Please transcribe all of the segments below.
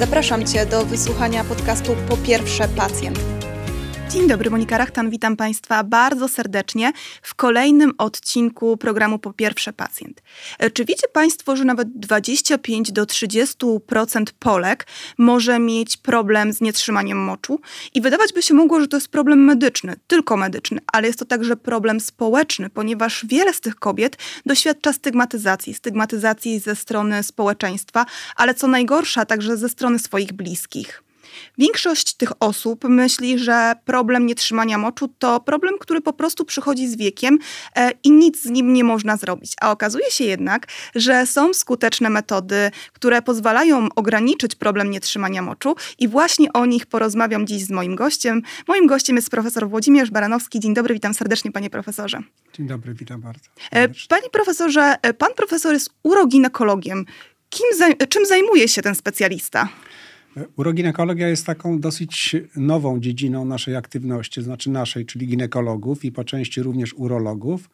Zapraszam Cię do wysłuchania podcastu Po pierwsze pacjent. Dzień dobry, Monika Rachtan, witam Państwa bardzo serdecznie w kolejnym odcinku programu Po pierwsze pacjent. E, czy wiecie Państwo, że nawet 25 do 30% Polek może mieć problem z nietrzymaniem moczu? I wydawać by się mogło, że to jest problem medyczny, tylko medyczny, ale jest to także problem społeczny, ponieważ wiele z tych kobiet doświadcza stygmatyzacji, stygmatyzacji ze strony społeczeństwa, ale co najgorsza, także ze strony swoich bliskich. Większość tych osób myśli, że problem nietrzymania moczu to problem, który po prostu przychodzi z wiekiem e, i nic z nim nie można zrobić. A okazuje się jednak, że są skuteczne metody, które pozwalają ograniczyć problem nietrzymania moczu i właśnie o nich porozmawiam dziś z moim gościem. Moim gościem jest profesor Włodzimierz Baranowski. Dzień dobry, witam serdecznie panie profesorze. Dzień dobry, witam bardzo. E, panie profesorze, e, pan profesor jest uroginekologiem. Kim, czym zajmuje się ten specjalista? Uroginekologia jest taką dosyć nową dziedziną naszej aktywności, znaczy naszej, czyli ginekologów i po części również urologów,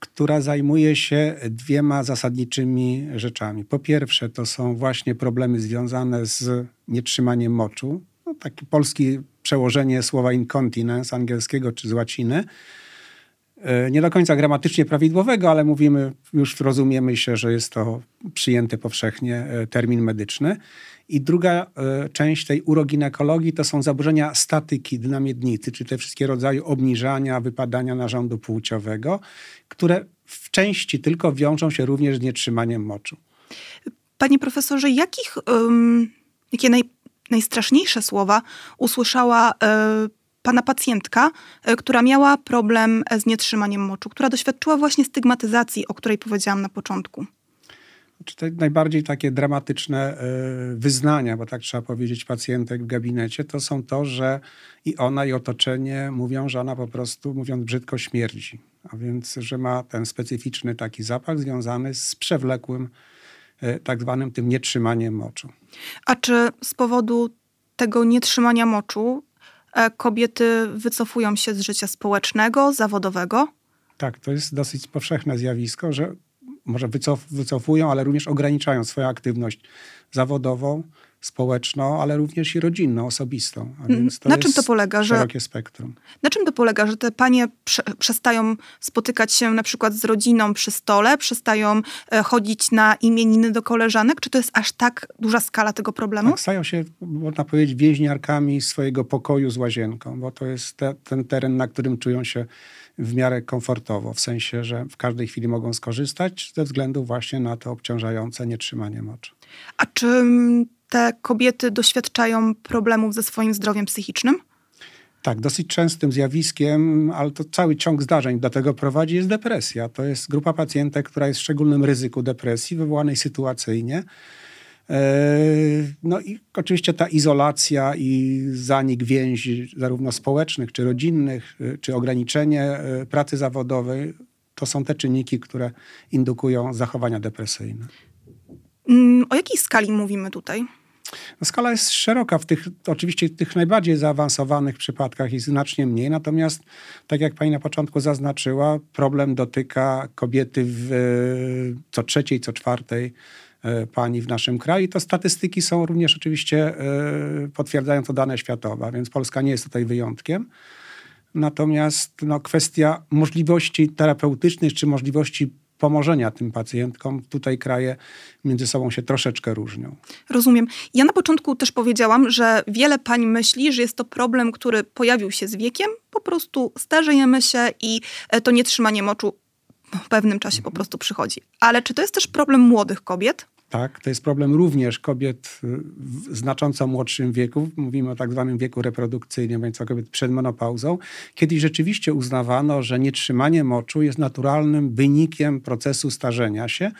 która zajmuje się dwiema zasadniczymi rzeczami. Po pierwsze, to są właśnie problemy związane z nietrzymaniem moczu. No, takie polskie przełożenie słowa incontinence angielskiego czy z łaciny. E, nie do końca gramatycznie prawidłowego, ale mówimy, już rozumiemy się, że jest to przyjęty powszechnie e, termin medyczny. I druga e, część tej uroginekologii to są zaburzenia statyki dynamiednicy, czy te wszystkie rodzaje obniżania, wypadania narządu płciowego, które w części tylko wiążą się również z nietrzymaniem moczu. Panie profesorze, jakich, um, jakie naj, najstraszniejsze słowa usłyszała y, pana pacjentka, y, która miała problem z nietrzymaniem moczu, która doświadczyła właśnie stygmatyzacji, o której powiedziałam na początku? czy te najbardziej takie dramatyczne e, wyznania, bo tak trzeba powiedzieć, pacjentek w gabinecie, to są to, że i ona, i otoczenie mówią, że ona po prostu, mówiąc brzydko, śmierdzi. A więc, że ma ten specyficzny taki zapach związany z przewlekłym, e, tak zwanym tym nietrzymaniem moczu. A czy z powodu tego nietrzymania moczu e, kobiety wycofują się z życia społecznego, zawodowego? Tak, to jest dosyć powszechne zjawisko, że może wycof, wycofują, ale również ograniczają swoją aktywność zawodową, społeczną, ale również i rodzinną, osobistą. Mm, na czym to polega? Szerokie że, spektrum. Na czym to polega, że te panie prze, przestają spotykać się na przykład z rodziną przy stole, przestają e, chodzić na imieniny do koleżanek? Czy to jest aż tak duża skala tego problemu? Tak, stają się, można powiedzieć, więźniarkami swojego pokoju z łazienką, bo to jest te, ten teren, na którym czują się w miarę komfortowo, w sensie, że w każdej chwili mogą skorzystać ze względu właśnie na to obciążające nietrzymanie moczu. A czy te kobiety doświadczają problemów ze swoim zdrowiem psychicznym? Tak, dosyć częstym zjawiskiem, ale to cały ciąg zdarzeń do tego prowadzi, jest depresja. To jest grupa pacjentek, która jest w szczególnym ryzyku depresji, wywołanej sytuacyjnie. E, no i oczywiście ta izolacja i zanik więzi zarówno społecznych, czy rodzinnych, e, czy ograniczenie e, pracy zawodowej, to są te czynniki, które indukują zachowania depresyjne. Mm, o jakiej skali mówimy tutaj? No, skala jest szeroka. W tych, oczywiście w tych najbardziej zaawansowanych przypadkach jest znacznie mniej. Natomiast, tak jak pani na początku zaznaczyła, problem dotyka kobiety w co trzeciej, co czwartej pani w naszym kraju. To statystyki są również oczywiście, e, potwierdzają to dane światowe, więc Polska nie jest tutaj wyjątkiem. Natomiast no, kwestia możliwości terapeutycznych czy możliwości pomożenia tym pacjentkom, tutaj kraje między sobą się troszeczkę różnią. Rozumiem. Ja na początku też powiedziałam, że wiele pań myśli, że jest to problem, który pojawił się z wiekiem. Po prostu starzejemy się i e, to nietrzymanie moczu w pewnym czasie po prostu przychodzi. Ale czy to jest też problem młodych kobiet? Tak, to jest problem również kobiet w znacząco młodszym wieku. Mówimy o tak zwanym wieku reprodukcyjnym, więc o kobiet przed menopauzą. Kiedyś rzeczywiście uznawano, że nietrzymanie moczu jest naturalnym wynikiem procesu starzenia się.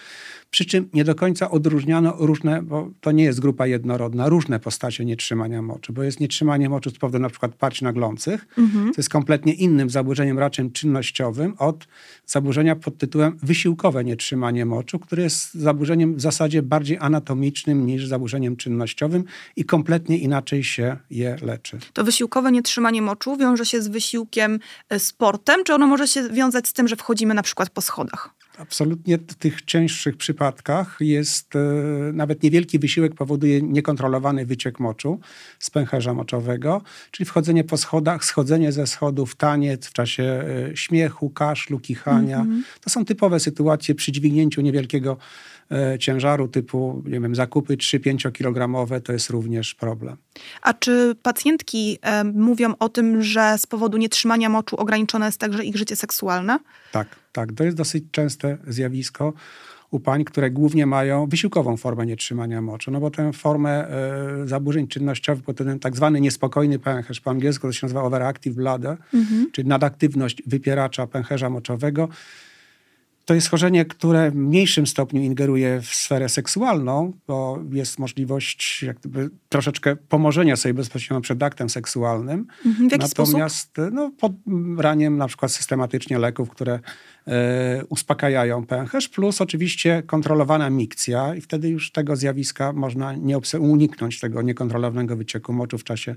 Przy czym nie do końca odróżniano różne, bo to nie jest grupa jednorodna, różne postacie nietrzymania moczu, bo jest nietrzymanie moczu z powodu na przykład parć naglących, mhm. co jest kompletnie innym zaburzeniem raczej czynnościowym od zaburzenia pod tytułem wysiłkowe nietrzymanie moczu, które jest zaburzeniem w zasadzie bardziej anatomicznym niż zaburzeniem czynnościowym i kompletnie inaczej się je leczy. To wysiłkowe nietrzymanie moczu wiąże się z wysiłkiem e, sportem, czy ono może się wiązać z tym, że wchodzimy na przykład po schodach? Absolutnie w tych cięższych przypadkach jest e, nawet niewielki wysiłek powoduje niekontrolowany wyciek moczu z pęcherza moczowego, czyli wchodzenie po schodach, schodzenie ze schodów, taniec w czasie e, śmiechu, kaszlu, kichania. Mm -hmm. To są typowe sytuacje przy dźwignięciu niewielkiego E, ciężaru typu, nie wiem, zakupy 3-5 kilogramowe to jest również problem. A czy pacjentki e, mówią o tym, że z powodu nietrzymania moczu ograniczone jest także ich życie seksualne? Tak, tak. To jest dosyć częste zjawisko u pań, które głównie mają wysiłkową formę nietrzymania moczu, no bo tę formę e, zaburzeń czynnościowych, bo ten tak zwany niespokojny pęcherz, po angielsku to się nazywa overactive bladder, mhm. czyli nadaktywność wypieracza pęcherza moczowego, to jest schorzenie, które w mniejszym stopniu ingeruje w sferę seksualną, bo jest możliwość jakby troszeczkę pomożenia sobie bezpośrednio przed aktem seksualnym. Mhm, w jaki Natomiast sposób? No, pod raniem na przykład systematycznie leków, które uspokajają pęcherz, plus oczywiście kontrolowana mikcja i wtedy już tego zjawiska można nie uniknąć tego niekontrolowanego wycieku moczu w czasie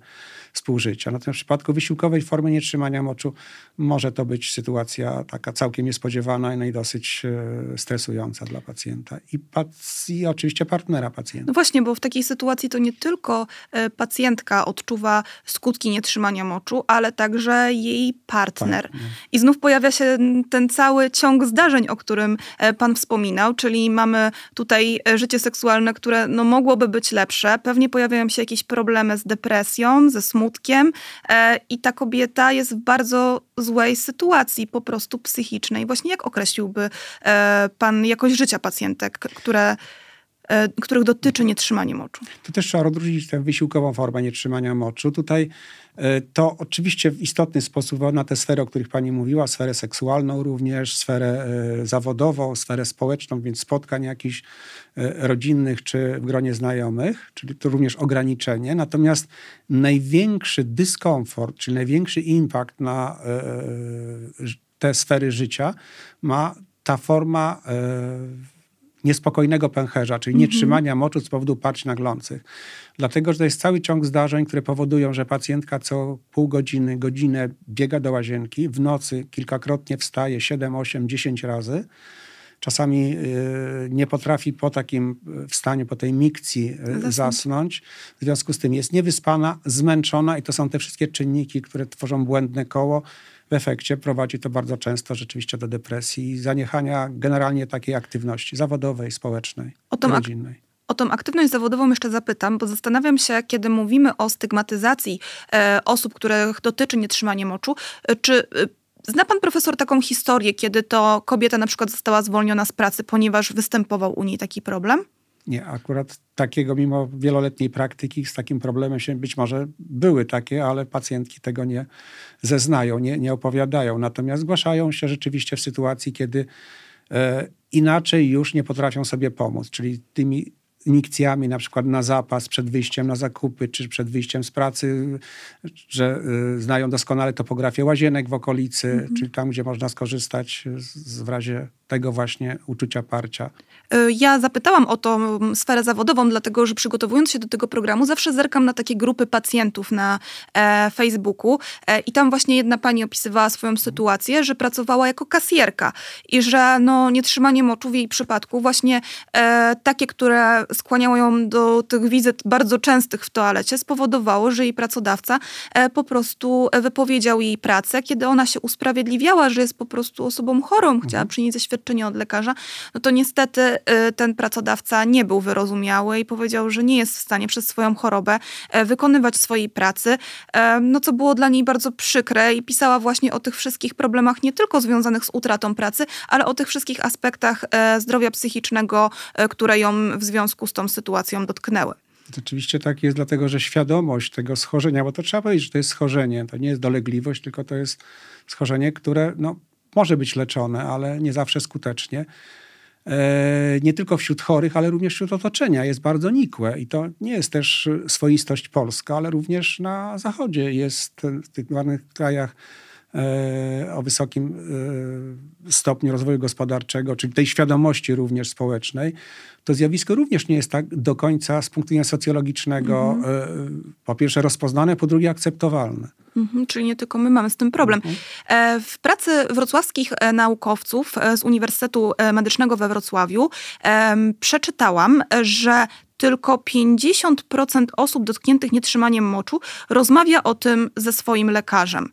współżycia. Natomiast w przypadku wysiłkowej formy nietrzymania moczu może to być sytuacja taka całkiem niespodziewana no i dosyć e, stresująca dla pacjenta i, pac i oczywiście partnera pacjenta. No właśnie, bo w takiej sytuacji to nie tylko e, pacjentka odczuwa skutki nietrzymania moczu, ale także jej partner. No. I znów pojawia się ten cały ciąg zdarzeń, o którym e, pan wspominał, czyli mamy tutaj życie seksualne, które no, mogłoby być lepsze. Pewnie pojawiają się jakieś problemy z depresją, ze smutkiem, e, i ta kobieta jest w bardzo złej sytuacji, po prostu psychicznej. Właśnie jak określiłby e, pan jakość życia pacjentek, które e, których dotyczy nietrzymanie moczu. Tu też trzeba odróżnić tę wysiłkową formę nietrzymania moczu. Tutaj E, to oczywiście w istotny sposób na tę sferę, o których pani mówiła, sferę seksualną również, sferę e, zawodową, sferę społeczną, więc spotkań jakichś e, rodzinnych czy w gronie znajomych, czyli to również ograniczenie. Natomiast największy dyskomfort, czyli największy impact na te sfery życia ma ta forma niespokojnego pęcherza, czyli mhm. nietrzymania moczu z powodu parć naglących. Dlatego, że to jest cały ciąg zdarzeń, które powodują, że pacjentka co pół godziny, godzinę biega do łazienki, w nocy kilkakrotnie wstaje 7, 8, 10 razy. Czasami y, nie potrafi po takim wstaniu, po tej mikcji y, zasnąć. W związku z tym jest niewyspana, zmęczona i to są te wszystkie czynniki, które tworzą błędne koło w efekcie prowadzi to bardzo często rzeczywiście do depresji i zaniechania generalnie takiej aktywności zawodowej, społecznej, o rodzinnej. O tą aktywność zawodową jeszcze zapytam, bo zastanawiam się, kiedy mówimy o stygmatyzacji e, osób, których dotyczy nietrzymanie moczu, e, czy e, Zna pan profesor taką historię, kiedy to kobieta na przykład została zwolniona z pracy, ponieważ występował u niej taki problem? Nie, akurat takiego, mimo wieloletniej praktyki, z takim problemem się być może były takie, ale pacjentki tego nie zeznają, nie, nie opowiadają. Natomiast zgłaszają się rzeczywiście w sytuacji, kiedy e, inaczej już nie potrafią sobie pomóc, czyli tymi inikcjami, na przykład na zapas przed wyjściem na zakupy, czy przed wyjściem z pracy, że y, znają doskonale topografię łazienek w okolicy, -hmm. czyli tam, gdzie można skorzystać z, w razie tego właśnie uczucia parcia. Y, ja zapytałam o tą sferę zawodową, dlatego że przygotowując się do tego programu, zawsze zerkam na takie grupy pacjentów na e, Facebooku e, i tam właśnie jedna pani opisywała swoją sytuację, że pracowała jako kasjerka i że no, nietrzymanie moczu w jej przypadku, właśnie e, takie, które skłaniało ją do tych wizyt bardzo częstych w toalecie, spowodowało, że jej pracodawca e, po prostu wypowiedział jej pracę, kiedy ona się usprawiedliwiała, że jest po prostu osobą chorą, chciała mhm. przynieść zaświadczenie od lekarza, no to niestety e, ten pracodawca nie był wyrozumiały i powiedział, że nie jest w stanie przez swoją chorobę e, wykonywać swojej pracy, no co było dla niej bardzo przykre i pisała właśnie o tych wszystkich problemach nie tylko związanych z utratą pracy, ale o tych wszystkich aspektach zdrowia psychicznego, które ją w związku z tą sytuacją dotknęły. Oczywiście tak jest, dlatego że świadomość tego schorzenia, bo to trzeba powiedzieć, że to jest schorzenie, to nie jest dolegliwość, tylko to jest schorzenie, które no, może być leczone, ale nie zawsze skutecznie. E, nie tylko wśród chorych, ale również wśród otoczenia jest bardzo nikłe i to nie jest też swoistość polska, ale również na zachodzie jest w tych ładnych krajach o wysokim e, stopniu rozwoju gospodarczego, czyli tej świadomości również społecznej, to zjawisko również nie jest tak do końca z punktu widzenia socjologicznego mhm. po pierwsze rozpoznane, po drugie akceptowalne. Mhm, czyli nie tylko my mamy z tym problem. Mhm. W pracy wrocławskich naukowców z Uniwersytetu Medycznego we Wrocławiu przeczytałam, że tylko 50% osób dotkniętych nietrzymaniem moczu rozmawia o tym ze swoim lekarzem.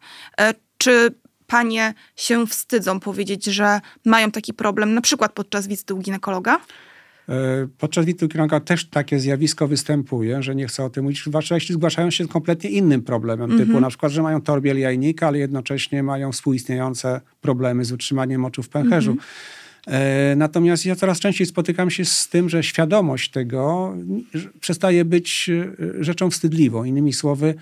Czy panie się wstydzą powiedzieć, że mają taki problem, na przykład podczas wizyty u ginekologa? E, podczas wizyty ginekologa też takie zjawisko występuje, że nie chcę o tym mówić, zwłaszcza jeśli zgłaszają się z kompletnie innym problemem, mm -hmm. typu na przykład, że mają torbiel jajnika, ale jednocześnie mają współistniejące problemy z utrzymaniem moczu w pęcherzu. Mm -hmm. Natomiast ja coraz częściej spotykam się z tym, że świadomość tego przestaje być e, rzeczą wstydliwą. Innymi słowy,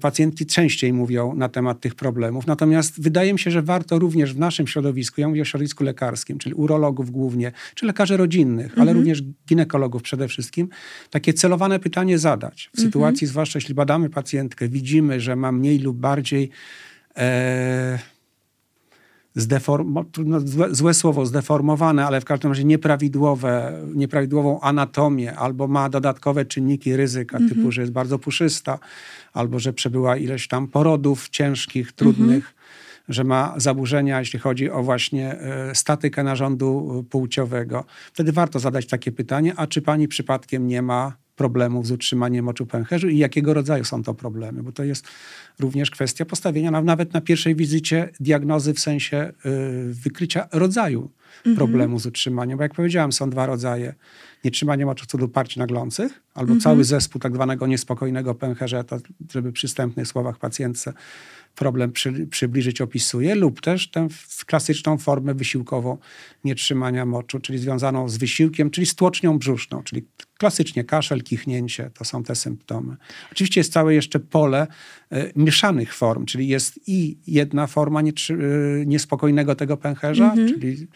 pacjentki częściej mówią na temat tych problemów. Natomiast wydaje mi się, że warto również w naszym środowisku, ja mówię o środowisku lekarskim, czyli urologów głównie, czy lekarzy rodzinnych, ale mhm. również ginekologów przede wszystkim, takie celowane pytanie zadać. W mhm. sytuacji, zwłaszcza jeśli badamy pacjentkę, widzimy, że ma mniej lub bardziej. E, zdeform, złe, złe, słowo, zdeformowane, ale w każdym razie nieprawidłowe, nieprawidłową anatomię, albo ma dodatkowe czynniki ryzyka, mm -hmm. typu, że jest bardzo puszysta, albo że przebyła ileś tam porodów ciężkich, trudnych, mm -hmm. że ma zaburzenia, jeśli chodzi o właśnie e, statykę narządu płciowego. Wtedy warto zadać takie pytanie, a czy pani przypadkiem nie ma problemów z utrzymaniem moczu pęcherzu i jakiego rodzaju są to problemy, bo to jest również kwestia postawienia nawet na pierwszej wizycie diagnozy w sensie y, wykrycia rodzaju mhm. problemu z utrzymaniem, bo jak powiedziałem, są dwa rodzaje. Nietrzymanie moczu co do parci naglących, albo mhm. cały zespół tak zwanego niespokojnego pęcherza, to żeby przy wstępnych słowach pacjentce problem przy, przybliżyć opisuje, lub też tę klasyczną formę wysiłkową nietrzymania moczu, czyli związaną z wysiłkiem, czyli z tłocznią brzuszną, czyli klasycznie kaszel, kichnięcie, to są te symptomy. Oczywiście jest całe jeszcze pole y, mieszanych form, czyli jest i jedna forma y, niespokojnego tego pęcherza, mm -hmm. czyli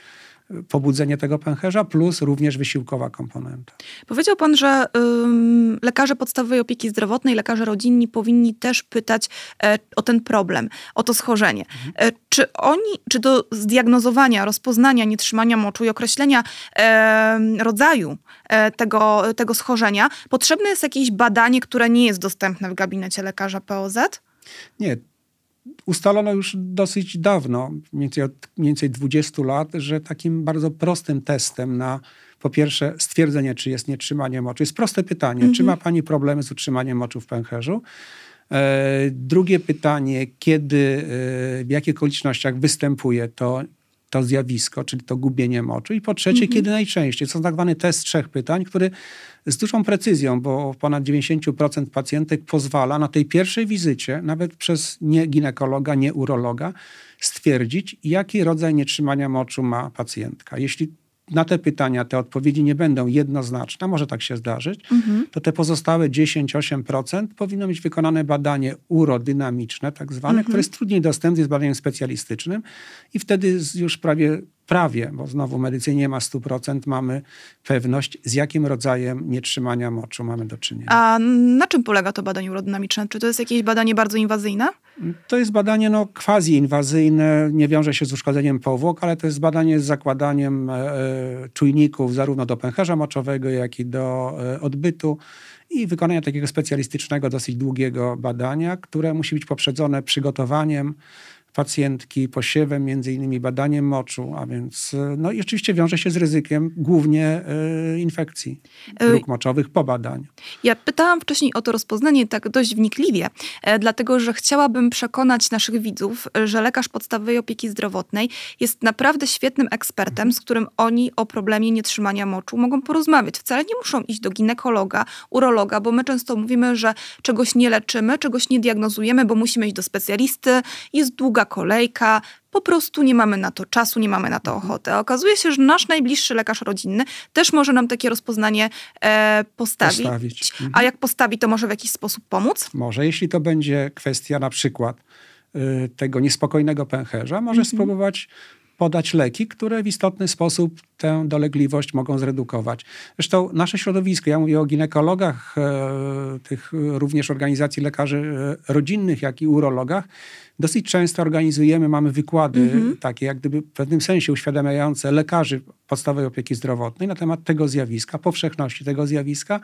pobudzenie tego pęcherza, plus również wysiłkowa komponenta. Powiedział pan, że ym, lekarze podstawowej opieki zdrowotnej, lekarze rodzinni powinni też pytać e, o ten problem, o to schorzenie. Mhm. E, czy oni, czy do zdiagnozowania, rozpoznania nietrzymania moczu i określenia e, rodzaju tego, tego schorzenia potrzebne jest jakieś badanie, które nie jest dostępne w gabinecie lekarza POZ? Nie, ustalono już dosyć dawno, mniej więcej od mniej więcej 20 lat, że takim bardzo prostym testem na po pierwsze stwierdzenie, czy jest nietrzymanie moczu. Jest proste pytanie, czy ma mhm. pani problemy z utrzymaniem moczu w pęcherzu? E, drugie pytanie, kiedy, e, w jakich okolicznościach występuje to to zjawisko, czyli to gubienie moczu. I po trzecie, mhm. kiedy najczęściej. To tak zwany test trzech pytań, który z dużą precyzją, bo ponad 90% pacjentek pozwala na tej pierwszej wizycie, nawet przez nie ginekologa, nie urologa, stwierdzić, jaki rodzaj nietrzymania moczu ma pacjentka. Jeśli na te pytania te odpowiedzi nie będą jednoznaczne, może tak się zdarzyć, mhm. to te pozostałe 10-8% powinno mieć wykonane badanie urodynamiczne, tak zwane, mhm. które jest trudniej dostępne, jest badaniem specjalistycznym i wtedy już prawie prawie, bo znowu medycynie nie ma 100%, mamy pewność, z jakim rodzajem nietrzymania moczu mamy do czynienia. A na czym polega to badanie urodynamiczne? Czy to jest jakieś badanie bardzo inwazyjne? To jest badanie no, quasi-inwazyjne, nie wiąże się z uszkodzeniem powłok, ale to jest badanie z zakładaniem e, e czujników zarówno do pęcherza moczowego, jak i do e, odbytu i wykonania takiego specjalistycznego, dosyć długiego badania, które musi być poprzedzone przygotowaniem pacjentki, posiewem, między innymi badaniem moczu, a więc no i oczywiście wiąże się z ryzykiem głównie y, infekcji dróg moczowych po badaniu. Ja pytałam wcześniej o to rozpoznanie tak dość wnikliwie, e, dlatego że chciałabym przekonać naszych widzów, że lekarz podstawowej opieki zdrowotnej jest naprawdę świetnym ekspertem, z którym oni o problemie nietrzymania moczu mogą porozmawiać. Wcale nie muszą iść do ginekologa, urologa, bo my często mówimy, że czegoś nie leczymy, czegoś nie diagnozujemy, bo musimy iść do specjalisty, jest długa długa kolejka, po prostu nie mamy na to czasu, nie mamy na to mhm. ochotę. Okazuje się, że nasz najbliższy lekarz rodzinny też może nam takie rozpoznanie e, postawić. postawić. Mhm. A jak postawi, to może w jakiś sposób pomóc? Może, jeśli to będzie kwestia na przykład y, tego niespokojnego pęcherza, może mhm. spróbować podać leki, które w istotny sposób tę dolegliwość mogą zredukować. Zresztą nasze środowisko, ja mówię o ginekologach, e, tych również organizacji lekarzy e, rodzinnych, jak i urologach, dosyć często organizujemy, mamy wykłady Mhm. takie, jak gdyby w pewnym sensie uświadamiające lekarzy podstawowej opieki zdrowotnej na temat tego zjawiska, powszechności tego zjawiska,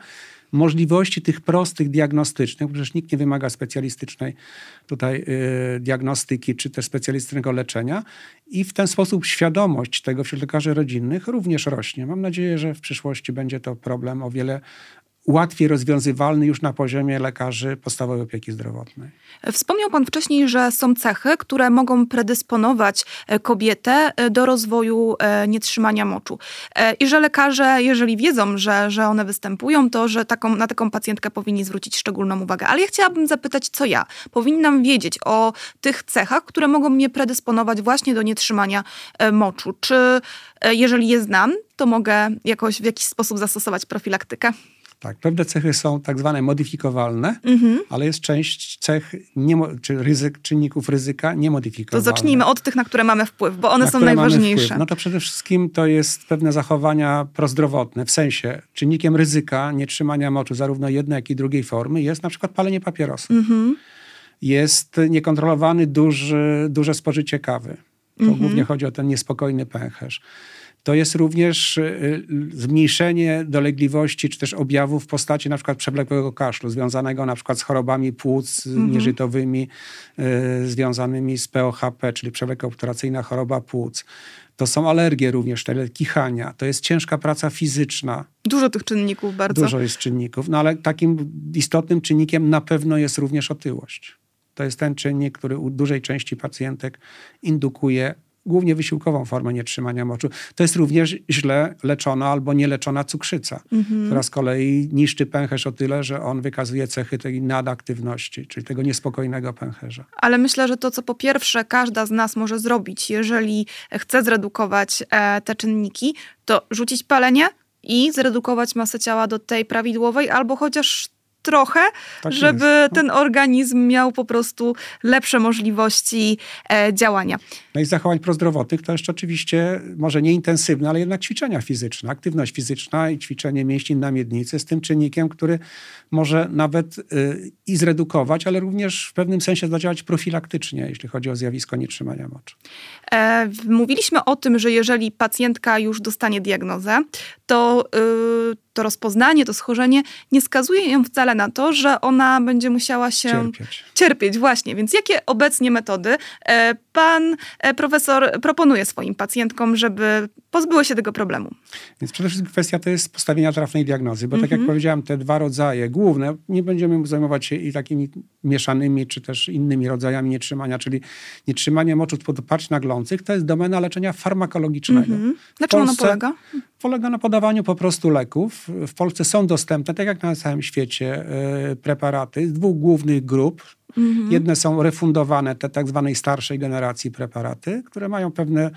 możliwości tych prostych diagnostycznych, przecież nikt nie wymaga specjalistycznej tutaj y, diagnostyki czy też specjalistycznego leczenia i w ten sposób świadomość tego wśród lekarzy rodzinnych również rośnie. Mam nadzieję, że w przyszłości będzie to problem o wiele łatwiej rozwiązywalny już na poziomie lekarzy podstawowej opieki zdrowotnej. Wspomniał Pan wcześniej, że są cechy, które mogą predysponować e, kobietę e, do rozwoju e, nietrzymania moczu. I że lekarze, jeżeli wiedzą, że, że one występują, to że taką, na taką pacjentkę powinni zwrócić szczególną uwagę. Ale ja chciałabym zapytać, co ja powinnam wiedzieć o tych cechach, które mogą mnie predysponować właśnie do nietrzymania moczu. Czy jeżeli je znam, to mogę jakoś w jakiś sposób zastosować profilaktykę? Tak, pewne cechy są tak zwane modyfikowalne, Mhm. ale jest część cech, niemo- czy ryzyk, czynników ryzyka To niemodyfikowalnych. zacznijmy od tych, na które mamy wpływ, bo one na są najważniejsze. No to przede wszystkim to jest pewne zachowania prozdrowotne, w sensie czynnikiem ryzyka nietrzymania moczu zarówno jednej, jak i drugiej formy jest na przykład palenie papierosa. Mhm. Jest niekontrolowany duży, duże spożycie kawy. To Mhm. głównie chodzi o ten niespokojny pęcherz. To jest również y, zmniejszenie dolegliwości czy też objawów w postaci na przykład przewlekłego kaszlu, związanego na przykład z chorobami płuc Mhm. nieżytowymi, y, związanymi z POHP, czyli przewlekła obturacyjna choroba płuc. To są alergie również, te kichania. To jest ciężka praca fizyczna. Dużo tych czynników bardzo. Dużo jest czynników, no ale takim istotnym czynnikiem na pewno jest również otyłość. To jest ten czynnik, który u dużej części pacjentek indukuje głównie wysiłkową formę nietrzymania moczu. To jest również źle leczona albo nieleczona cukrzyca, Mhm. która z kolei niszczy pęcherz o tyle, że on wykazuje cechy tej nadaktywności, czyli tego niespokojnego pęcherza. Ale myślę, że to, co po pierwsze każda z nas może zrobić, jeżeli chce zredukować e, te czynniki, to rzucić palenie i zredukować masę ciała do tej prawidłowej, albo chociaż trochę, Tak żeby jest. ten organizm miał po prostu lepsze możliwości e, działania. No i zachowań prozdrowotnych to jeszcze oczywiście może nie intensywne, ale jednak ćwiczenia fizyczne. Aktywność fizyczna i ćwiczenie mięśni na miednicy z tym czynnikiem, który może nawet y, i zredukować, ale również w pewnym sensie zadziałać profilaktycznie, jeśli chodzi o zjawisko nietrzymania moczu. E, mówiliśmy o tym, że jeżeli pacjentka już dostanie diagnozę, to y, to rozpoznanie, to schorzenie nie skazuje ją wcale na to, że ona będzie musiała się Cierpieć. cierpieć. Właśnie, więc jakie obecnie metody e, pan e, profesor proponuje swoim pacjentkom, żeby pozbyły się tego problemu? Więc przede wszystkim kwestia to jest postawienia trafnej diagnozy, bo tak Mhm. jak powiedziałem, te dwa rodzaje główne, nie będziemy zajmować się i takimi mieszanymi, czy też innymi rodzajami nietrzymania, czyli nietrzymanie moczu podopatrz naglących, to jest domena leczenia farmakologicznego. Mhm. Na W czym ono polega? Polega na podawaniu po prostu leków. W Polsce są dostępne, tak jak na całym świecie, e, preparaty z dwóch głównych grup. Mhm. Jedne są refundowane, te tak zwanej starszej generacji preparaty, które mają pewne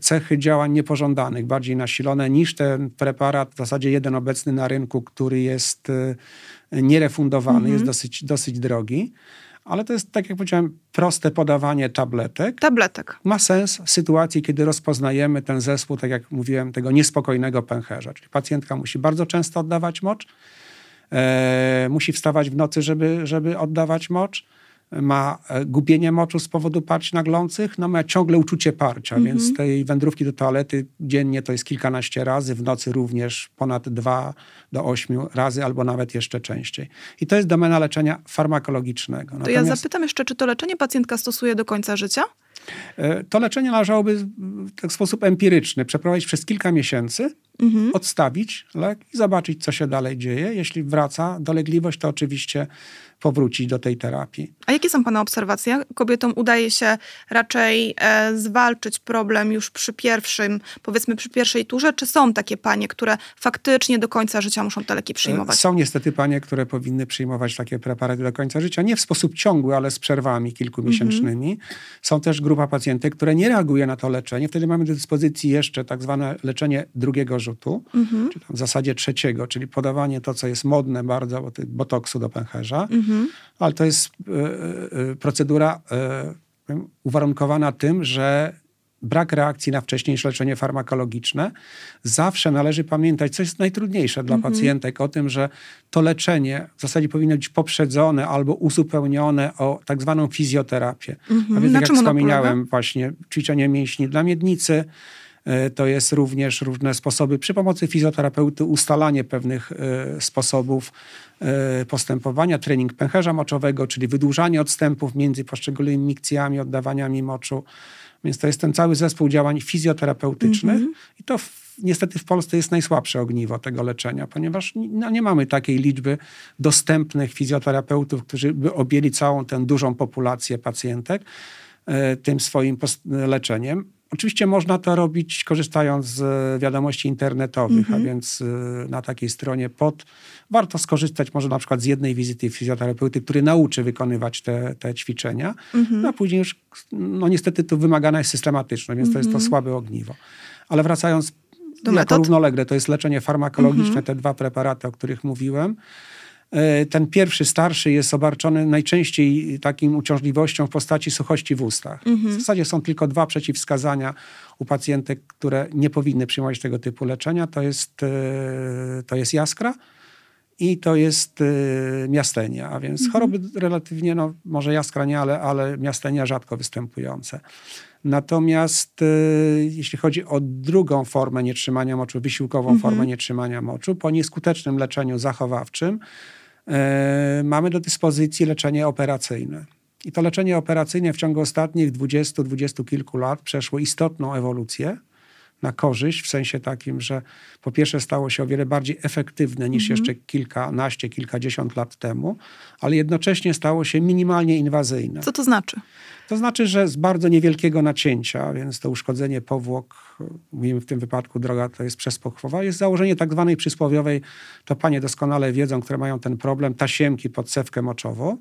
cechy działań niepożądanych, bardziej nasilone niż ten preparat, w zasadzie jeden obecny na rynku, który jest e, nierefundowany, jest dosyć, dosyć drogi. Ale to jest, tak jak powiedziałem, proste podawanie tabletek Tabletek. ma sens w sytuacji, kiedy rozpoznajemy ten zespół, tak jak mówiłem, tego niespokojnego pęcherza. Czyli pacjentka musi bardzo często oddawać mocz, e, musi wstawać w nocy, żeby, żeby oddawać mocz, ma e, gubienie moczu z powodu parć naglących, no ma ciągle uczucie parcia, więc tej wędrówki do toalety dziennie to jest kilkanaście razy, w nocy również ponad dwa do ośmiu razy, albo nawet jeszcze częściej. I to jest domena leczenia farmakologicznego. To ja zapytam jeszcze, czy to leczenie pacjentka stosuje do końca życia? E, To leczenie należałoby w tak sposób empiryczny przeprowadzić przez kilka miesięcy, Mhm. odstawić lek i zobaczyć, co się dalej dzieje. Jeśli wraca dolegliwość, to oczywiście powrócić do tej terapii. A jakie są Pana obserwacje? Kobietom udaje się raczej e, zwalczyć problem już przy pierwszym, powiedzmy przy pierwszej turze, czy są takie panie, które faktycznie do końca życia muszą te leki przyjmować? E, Są niestety panie, które powinny przyjmować takie preparaty do końca życia, nie w sposób ciągły, ale z przerwami kilkumiesięcznymi. Są też grupa pacjentek, które nie reaguje na to leczenie. Wtedy mamy do dyspozycji jeszcze tak zwane leczenie drugiego rzutu, Mhm. czy tam w zasadzie trzeciego, czyli podawanie to, co jest modne bardzo, bo to botoksu do pęcherza. Mhm. Ale to jest e, e, procedura e, powiem, uwarunkowana tym, że brak reakcji na wcześniejsze leczenie farmakologiczne, zawsze należy pamiętać, co jest najtrudniejsze dla Mhm. pacjentek, o tym, że to leczenie w zasadzie powinno być poprzedzone albo uzupełnione o tak zwaną fizjoterapię. Mhm. A więc, tak jak polega? właśnie ćwiczenie mięśni dla miednicy, to jest również różne sposoby przy pomocy fizjoterapeuty ustalanie pewnych e, sposobów e, postępowania, trening pęcherza moczowego, czyli wydłużanie odstępów między poszczególnymi mikcjami, oddawaniami moczu. Więc to jest ten cały zespół działań fizjoterapeutycznych Mhm. i to w, niestety w Polsce jest najsłabsze ogniwo tego leczenia, ponieważ ni- no, nie mamy takiej liczby dostępnych fizjoterapeutów, którzy by objęli całą tę dużą populację pacjentek e, tym swoim leczeniem. Oczywiście można to robić korzystając z e, wiadomości internetowych, Mhm. a więc e, na takiej stronie pod warto skorzystać może na przykład z jednej wizyty fizjoterapeuty, który nauczy wykonywać te, te ćwiczenia, Mhm. no a później już no niestety tu wymagana jest systematyczność, więc to jest to słabe ogniwo. Ale wracając Mhm. Do jako metod? równolegle, to jest leczenie farmakologiczne, Mhm. te dwa preparaty, o których mówiłem. E, Ten pierwszy, starszy jest obarczony najczęściej takim uciążliwością w postaci suchości w ustach. Mhm. W zasadzie są tylko dwa przeciwwskazania u pacjentek, które nie powinny przyjmować tego typu leczenia. To jest, e, to jest jaskra i to jest e, miastenia, a więc choroby relatywnie, no może jaskra nie, ale, ale miastenia rzadko występujące. Natomiast e, jeśli chodzi o drugą formę nietrzymania moczu, wysiłkową formę nietrzymania moczu, po nieskutecznym leczeniu zachowawczym e, mamy do dyspozycji leczenie operacyjne. I to leczenie operacyjne w ciągu ostatnich 20-20 kilku lat przeszło istotną ewolucję na korzyść, w sensie takim, że po pierwsze stało się o wiele bardziej efektywne niż jeszcze kilkanaście, kilkadziesiąt lat temu, ale jednocześnie stało się minimalnie inwazyjne. Co to znaczy? To znaczy, że z bardzo niewielkiego nacięcia, więc to uszkodzenie powłok, mówimy w tym wypadku droga to jest przespochwowa, jest założenie tak zwanej przysłowiowej, to panie doskonale wiedzą, które mają ten problem, tasiemki pod cewkę moczową,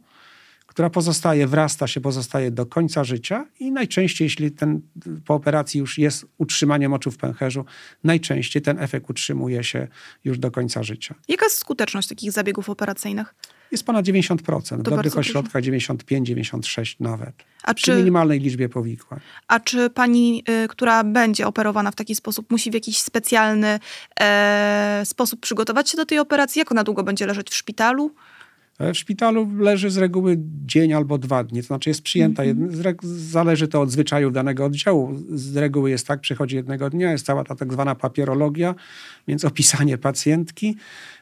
która pozostaje, wrasta się, pozostaje do końca życia i najczęściej, jeśli ten po operacji już jest utrzymanie moczu w pęcherzu, najczęściej ten efekt utrzymuje się już do końca życia. Jaka jest skuteczność takich zabiegów operacyjnych? Jest ponad 90%, w bardzo dobrych ośrodkach 95-96 nawet, A przy czy, minimalnej liczbie powikłań. a czy pani, y, która będzie operowana w taki sposób, musi w jakiś specjalny e, sposób przygotować się do tej operacji? Jak ona długo będzie leżeć w szpitalu? E, W szpitalu leży z reguły dzień albo dwa dni, to znaczy jest przyjęta, z reg- zależy to od zwyczajów danego oddziału. Z reguły jest tak, przychodzi jednego dnia, jest cała ta tak zwana papierologia, więc opisanie pacjentki,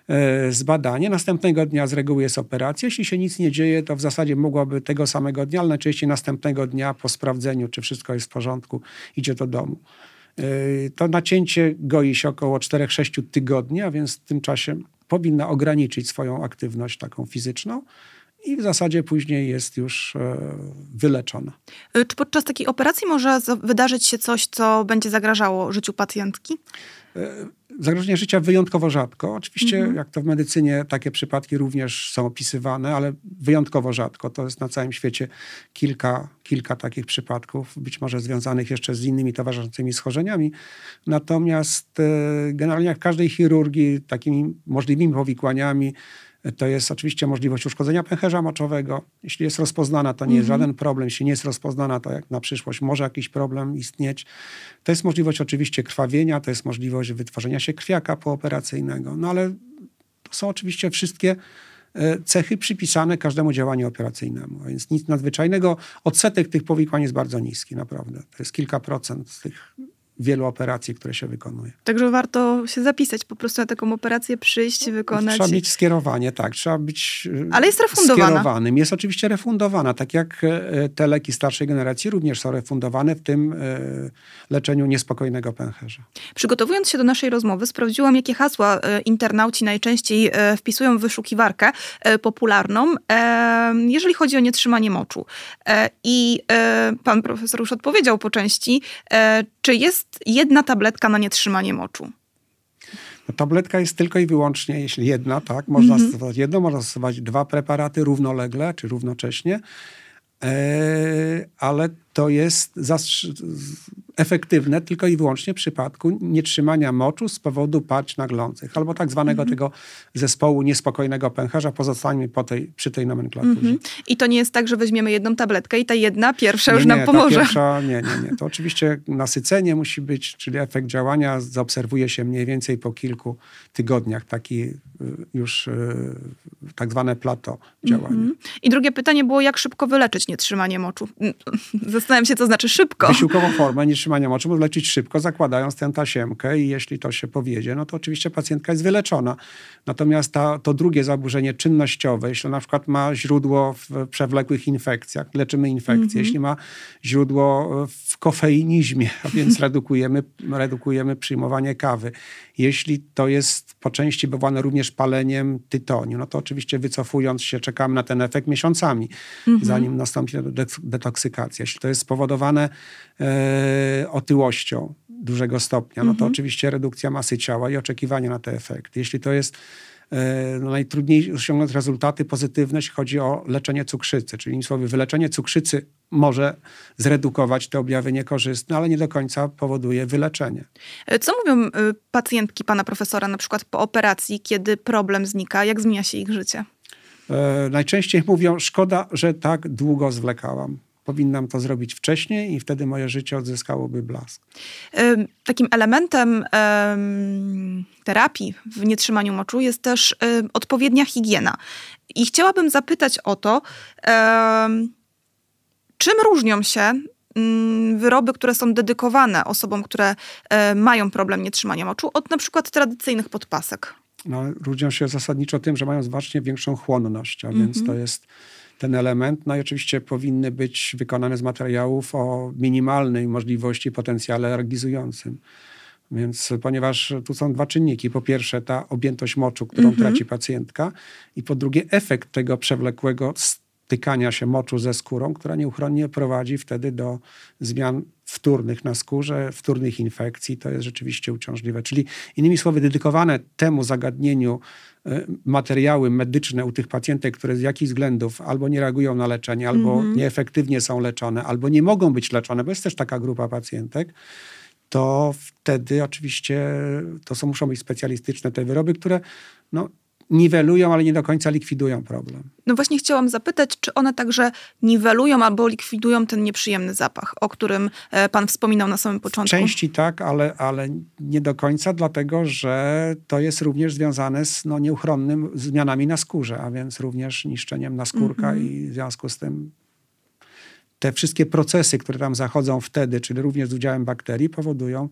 e, zbadanie. Następnego dnia z reguły jest operacja. Jeśli się nic nie dzieje, to w zasadzie mogłaby tego samego dnia, ale najczęściej następnego dnia po sprawdzeniu, czy wszystko jest w porządku, idzie do domu. E, To nacięcie goi się około 4-6 tygodni, a więc w tym czasie powinna ograniczyć swoją aktywność taką fizyczną i w zasadzie później jest już e, wyleczona. Y, Czy podczas takiej operacji może wydarzyć się coś, co będzie zagrażało życiu pacjentki? Zagrożenie życia wyjątkowo rzadko. Oczywiście, jak to w medycynie, takie przypadki również są opisywane, ale wyjątkowo rzadko. To jest na całym świecie kilka, kilka takich przypadków, być może związanych jeszcze z innymi towarzyszącymi schorzeniami. Natomiast e, generalnie jak w każdej chirurgii, takimi możliwymi powikłaniami e, to jest oczywiście możliwość uszkodzenia pęcherza moczowego. Jeśli jest rozpoznana, to nie jest żaden problem. Jeśli nie jest rozpoznana, to jak na przyszłość może jakiś problem istnieć. To jest możliwość oczywiście krwawienia, to jest możliwość wytworzenia się krwiaka pooperacyjnego. No ale to są oczywiście wszystkie e, cechy przypisane każdemu działaniu operacyjnemu. A więc nic nadzwyczajnego. Odsetek tych powikłań jest bardzo niski, naprawdę. To jest kilka procent z tych wielu operacji, które się wykonuje. Także warto się zapisać, po prostu na taką operację przyjść, wykonać. Trzeba mieć skierowanie, tak. Trzeba być e, Ale jest refundowana. skierowanym. Jest oczywiście refundowana, tak jak e, te leki starszej generacji również są refundowane w tym e, leczeniu niespokojnego pęcherza. Przygotowując się do naszej rozmowy, sprawdziłam, jakie hasła e, internauci najczęściej e, wpisują w wyszukiwarkę e, popularną, e, jeżeli chodzi o nietrzymanie moczu. E, I e, pan profesor już odpowiedział po części, e, czy jest jedna tabletka na nietrzymanie moczu. No, tabletka jest tylko i wyłącznie, jeśli jedna, tak, można Mhm. stosować jedno, można stosować dwa preparaty równolegle czy równocześnie, e, ale to jest efektywne tylko i wyłącznie w przypadku nietrzymania moczu z powodu parć naglących, albo tak zwanego mm -hmm. tego zespołu niespokojnego pęcherza. Pozostańmy po tej, przy tej nomenklaturze. Mm -hmm. I to nie jest tak, że weźmiemy jedną tabletkę i ta jedna pierwsza nie, już nam nie, pomoże. Pierwsza, nie, nie, nie. To oczywiście nasycenie musi być, czyli efekt działania zaobserwuje się mniej więcej po kilku tygodniach. Taki y, już y, tak zwane plato działania. Mm -hmm. I drugie pytanie było, jak szybko wyleczyć nietrzymanie moczu? Zastanawiam się, co znaczy szybko. Wysiłkową formę nietrzymania moczu można leczyć szybko, zakładając tę tasiemkę i jeśli to się powiedzie, no to oczywiście pacjentka jest wyleczona. Natomiast ta, to drugie zaburzenie czynnościowe, jeśli na przykład ma źródło w przewlekłych infekcjach, leczymy infekcję. Mm -hmm. Jeśli ma źródło w kofeinizmie, a więc redukujemy, redukujemy przyjmowanie kawy. Jeśli to jest po części wywołane również paleniem tytoniu, no to oczywiście wycofując się czekamy na ten efekt miesiącami, mm -hmm. zanim nastąpi detoksykacja. Jeśli to jest spowodowane e, otyłością dużego stopnia, no to -hmm. oczywiście redukcja masy ciała i oczekiwanie na te efekty. Jeśli to jest E, no, najtrudniej osiągnąć rezultaty pozytywne, jeśli chodzi o leczenie cukrzycy. Czyli słowy, wyleczenie cukrzycy może zredukować te objawy niekorzystne, ale nie do końca powoduje wyleczenie. E, co mówią pacjentki pana profesora na przykład po operacji, kiedy problem znika? Jak zmienia się ich życie? najczęściej mówią, szkoda, że tak długo zwlekałam powinnam to zrobić wcześniej i wtedy moje życie odzyskałoby blask. Takim elementem terapii w nietrzymaniu moczu jest też odpowiednia higiena. I chciałabym zapytać o to, czym różnią się mm, wyroby, które są dedykowane osobom, które mają problem nietrzymania moczu, od na przykład tradycyjnych podpasek? No, różnią się zasadniczo tym, że mają znacznie większą chłonność, a mm -hmm. więc to jest ten element. No i oczywiście powinny być wykonane z materiałów o minimalnej możliwości, potencjale alergizującym. Więc ponieważ tu są dwa czynniki. Po pierwsze ta objętość moczu, którą mm -hmm. traci pacjentka i po drugie efekt tego przewlekłego stykania się moczu ze skórą, która nieuchronnie prowadzi wtedy do zmian wtórnych na skórze, wtórnych infekcji. To jest rzeczywiście uciążliwe. Czyli innymi słowy, dedykowane temu zagadnieniu e, materiały medyczne u tych pacjentek, które z jakichś względów albo nie reagują na leczenie, albo -hmm. nieefektywnie są leczone, albo nie mogą być leczone, bo jest też taka grupa pacjentek, to wtedy oczywiście to są, muszą być specjalistyczne te wyroby, które no, niwelują, ale nie do końca likwidują problem. No właśnie chciałam zapytać, czy one także niwelują albo likwidują ten nieprzyjemny zapach, o którym e, pan wspominał na samym początku? W części tak, ale, ale nie do końca, dlatego że to jest również związane z no, nieuchronnym zmianami na skórze, a więc również niszczeniem naskórka mm -hmm. i w związku z tym te wszystkie procesy, które tam zachodzą wtedy, czyli również z udziałem bakterii, powodują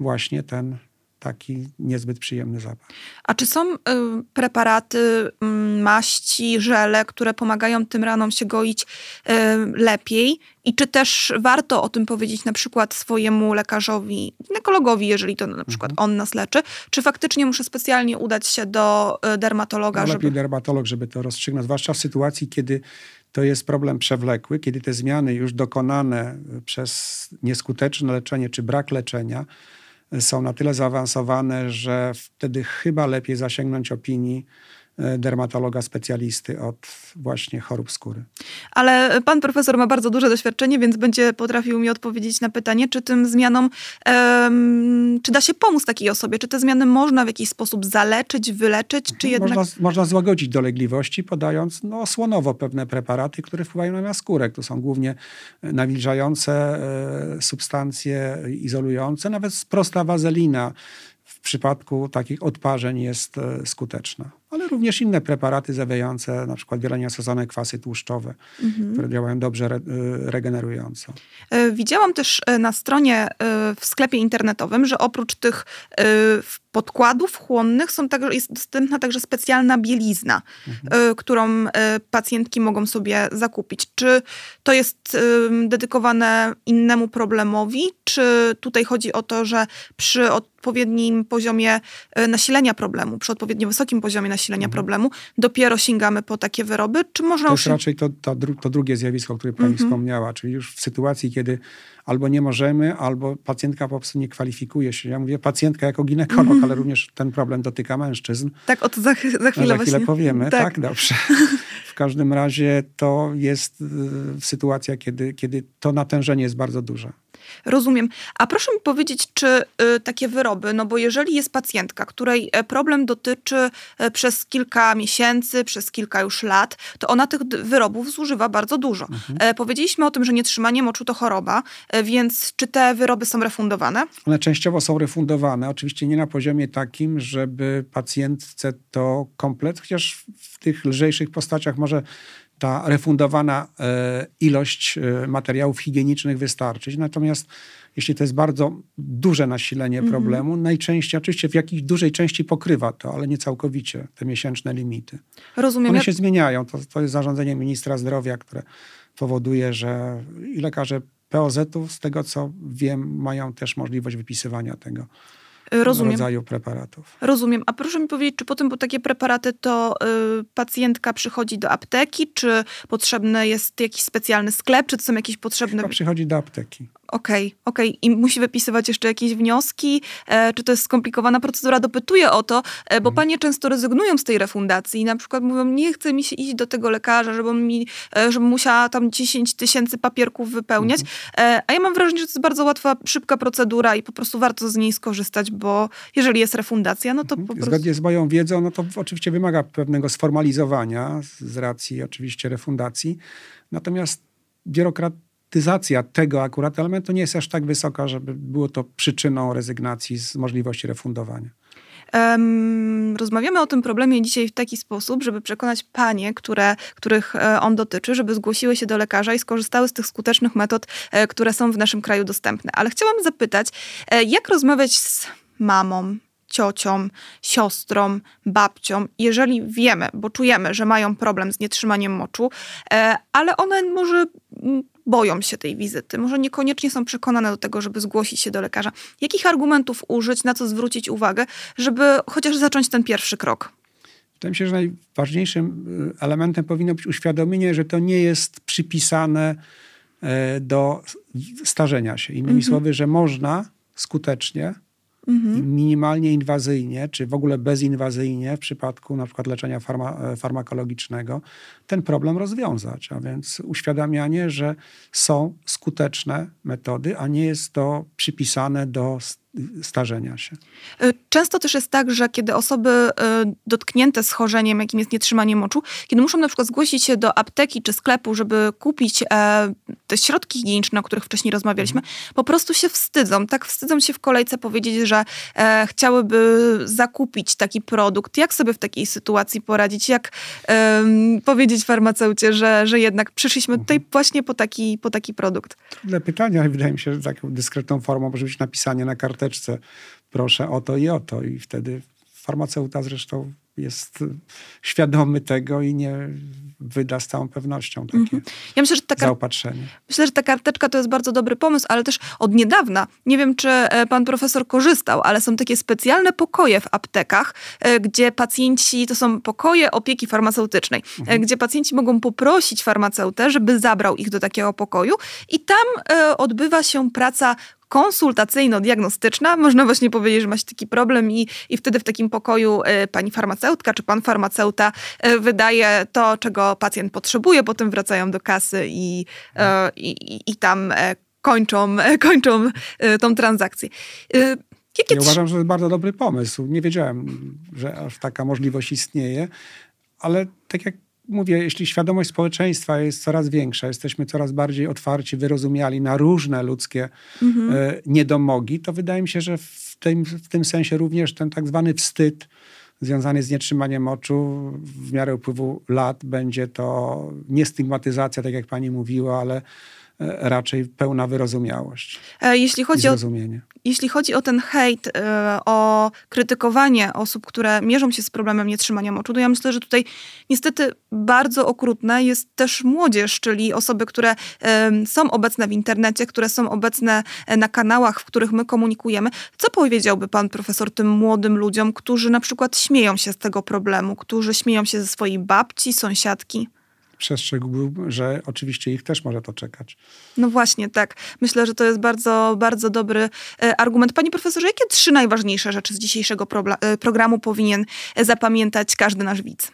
właśnie ten taki niezbyt przyjemny zapach. A czy są y, preparaty, y, maści, żele, które pomagają tym ranom się goić y, lepiej? I czy też warto o tym powiedzieć na przykład swojemu lekarzowi, ginekologowi, jeżeli to na przykład mhm. on nas leczy? Czy faktycznie muszę specjalnie udać się do y, dermatologa? No, lepiej żeby... dermatolog, żeby to rozstrzygnąć, zwłaszcza w sytuacji, kiedy to jest problem przewlekły, kiedy te zmiany już dokonane przez nieskuteczne leczenie czy brak leczenia są na tyle zaawansowane, że wtedy chyba lepiej zasięgnąć opinii dermatologa specjalisty od właśnie chorób skóry. Ale pan profesor ma bardzo duże doświadczenie, więc będzie potrafił mi odpowiedzieć na pytanie, czy tym zmianom, um, czy da się pomóc takiej osobie, czy te zmiany można w jakiś sposób zaleczyć, wyleczyć, czy mhm. jednak... Można, można złagodzić dolegliwości, podając no, osłonowo pewne preparaty, które wpływają na skórę. To są głównie nawilżające e, substancje, izolujące, nawet prosta wazelina w przypadku takich odparzeń jest e, skuteczna. Ale również inne preparaty zawiające na przykład wieloniastosane kwasy tłuszczowe, mhm. które działają dobrze re, e, regenerująco. E, widziałam też na stronie w sklepie internetowym, że oprócz tych podkładów chłonnych są także, jest dostępna także specjalna bielizna, mhm. którą pacjentki mogą sobie zakupić. Czy to jest dedykowane innemu problemowi, czy tutaj chodzi o to, że przy odpowiednim poziomie e, nasilenia problemu, przy odpowiednio wysokim poziomie nasilenia mhm. problemu, dopiero sięgamy po takie wyroby? Czy można to jest już... raczej to, to, to, drugie zjawisko, o którym pani mhm. wspomniała, czyli już w sytuacji, kiedy albo nie możemy, albo pacjentka po prostu nie kwalifikuje się. Ja mówię pacjentka jako ginekolog, mhm. ale również ten problem dotyka mężczyzn. Tak, o to za, za chwilę Za chwilę powiemy, tak, tak dobrze. każdym razie to jest y, sytuacja, kiedy, kiedy to natężenie jest bardzo duże. Rozumiem. A proszę mi powiedzieć, czy y, takie wyroby, no bo jeżeli jest pacjentka, której e, problem dotyczy e, przez kilka miesięcy, przez kilka już lat, to ona tych wyrobów zużywa bardzo dużo. E, powiedzieliśmy o tym, że nietrzymanie moczu to choroba, więc czy te wyroby są refundowane? One częściowo są refundowane, oczywiście nie na poziomie takim, żeby pacjentce to komplet, chociaż w tych lżejszych postaciach może ta refundowana e, ilość e, materiałów higienicznych wystarczyć. Natomiast jeśli to jest bardzo duże nasilenie problemu, najczęściej, oczywiście w jakiejś dużej części pokrywa to, ale nie całkowicie, te miesięczne limity. Rozumiem. One się zmieniają. To, to jest zarządzenie ministra zdrowia, które powoduje, że i lekarze POZ-u, z tego co wiem, mają też możliwość wypisywania tego Rozumiem. rodzaju preparatów. Rozumiem. A proszę mi powiedzieć, czy potem po takie preparaty to y, pacjentka przychodzi do apteki, czy potrzebny jest jakiś specjalny sklep, czy to są jakieś potrzebne... Chyba przychodzi do apteki. Okej, okej. I musi wypisywać jeszcze jakieś wnioski? E, czy to jest skomplikowana procedura? Dopytuję o to, e, bo panie często rezygnują z tej refundacji i na przykład mówią, nie chce mi się iść do tego lekarza, żeby mi, e, żebym musiała tam 10 tysięcy papierków wypełniać. E, a ja mam wrażenie, że to jest bardzo łatwa, szybka procedura i po prostu warto z niej skorzystać, bo jeżeli jest refundacja, no to po prostu... Zgodnie z moją wiedzą, no to oczywiście wymaga pewnego sformalizowania z- racji oczywiście refundacji. Natomiast biurokratyzacja tego akurat elementu nie jest aż tak wysoka, żeby było to przyczyną rezygnacji z możliwości refundowania. Rozmawiamy o tym problemie dzisiaj w taki sposób, żeby przekonać panie, które, których e, on dotyczy, żeby zgłosiły się do lekarza i skorzystały z tych skutecznych metod, e, które są w naszym kraju dostępne. Ale chciałam zapytać, e, jak rozmawiać z mamą, ciocią, siostrą, babcią, jeżeli wiemy, bo czujemy, że mają problem z nietrzymaniem moczu, ale one może boją się tej wizyty, może niekoniecznie są przekonane do tego, żeby zgłosić się do lekarza. Jakich argumentów użyć, na co zwrócić uwagę, żeby chociaż zacząć ten pierwszy krok? Wydaje mi się, że najważniejszym y, elementem powinno być uświadomienie, że to nie jest przypisane e, do starzenia się. Innymi słowy, że można skutecznie i minimalnie inwazyjnie, czy w ogóle bezinwazyjnie w przypadku na przykład leczenia farma, e, farmakologicznego ten problem rozwiązać. A więc uświadamianie, że są skuteczne metody, a nie jest to przypisane do starzenia się. Y, Często też jest tak, że kiedy osoby y, dotknięte schorzeniem, jakim jest nietrzymanie moczu, kiedy muszą na przykład zgłosić się do apteki czy sklepu, żeby kupić e, te środki higieniczne, o których wcześniej rozmawialiśmy, po prostu się wstydzą. Tak wstydzą się w kolejce powiedzieć, że e, chciałyby zakupić taki produkt. Jak sobie w takiej sytuacji poradzić? Jak powiedzieć farmaceucie, że, że jednak przyszliśmy tutaj właśnie po taki, po taki produkt? Trudne pytanie, ale wydaje mi się, że taką dyskretną formą może być napisanie na karteczce. Proszę o to i o to. I wtedy farmaceuta zresztą jest świadomy tego i nie wyda z całą pewnością takie Ja myślę, że taka zaopatrzenie. Myślę, że ta karteczka to jest bardzo dobry pomysł, ale też od niedawna, nie wiem czy e, pan profesor korzystał, ale są takie specjalne pokoje w aptekach, e, gdzie pacjenci, to są pokoje opieki farmaceutycznej, e, gdzie pacjenci mogą poprosić farmaceutę, żeby zabrał ich do takiego pokoju i tam odbywa się praca konsultacyjno-diagnostyczna. Można właśnie powiedzieć, że macie taki problem i, i wtedy w takim pokoju e, pani farmaceutka czy pan farmaceuta e, wydaje to, czego pacjent potrzebuje, potem wracają do kasy i, e, i, i- tam kończą, kończą tą transakcję. Jakie Ja uważam, że to jest bardzo dobry pomysł. Nie wiedziałem, że aż taka możliwość istnieje, ale tak jak mówię, jeśli świadomość społeczeństwa jest coraz większa, jesteśmy coraz bardziej otwarci, wyrozumiali na różne ludzkie e, niedomogi, to wydaje mi się, że w tym, w tym sensie również ten tak zwany wstyd związany z nietrzymaniem oczu w miarę upływu lat będzie to nie stygmatyzacja, tak jak pani mówiła, ale raczej pełna wyrozumiałość e, jeśli chodzi o jeśli chodzi o ten hejt, y, o krytykowanie osób, które mierzą się z problemem nietrzymania moczu, to ja myślę, że tutaj niestety bardzo okrutne jest też młodzież, czyli osoby, które są obecne w internecie, które są obecne e, na kanałach, w których my komunikujemy. Co powiedziałby pan profesor tym młodym ludziom, którzy na przykład śmieją się z tego problemu, którzy śmieją się ze swojej babci, sąsiadki? Przestrzegłbym, że oczywiście ich też może to czekać. No właśnie, tak. Myślę, że to jest bardzo, bardzo dobry e, argument. Panie profesorze, jakie trzy najważniejsze rzeczy z dzisiejszego e, programu powinien e, zapamiętać każdy nasz widz?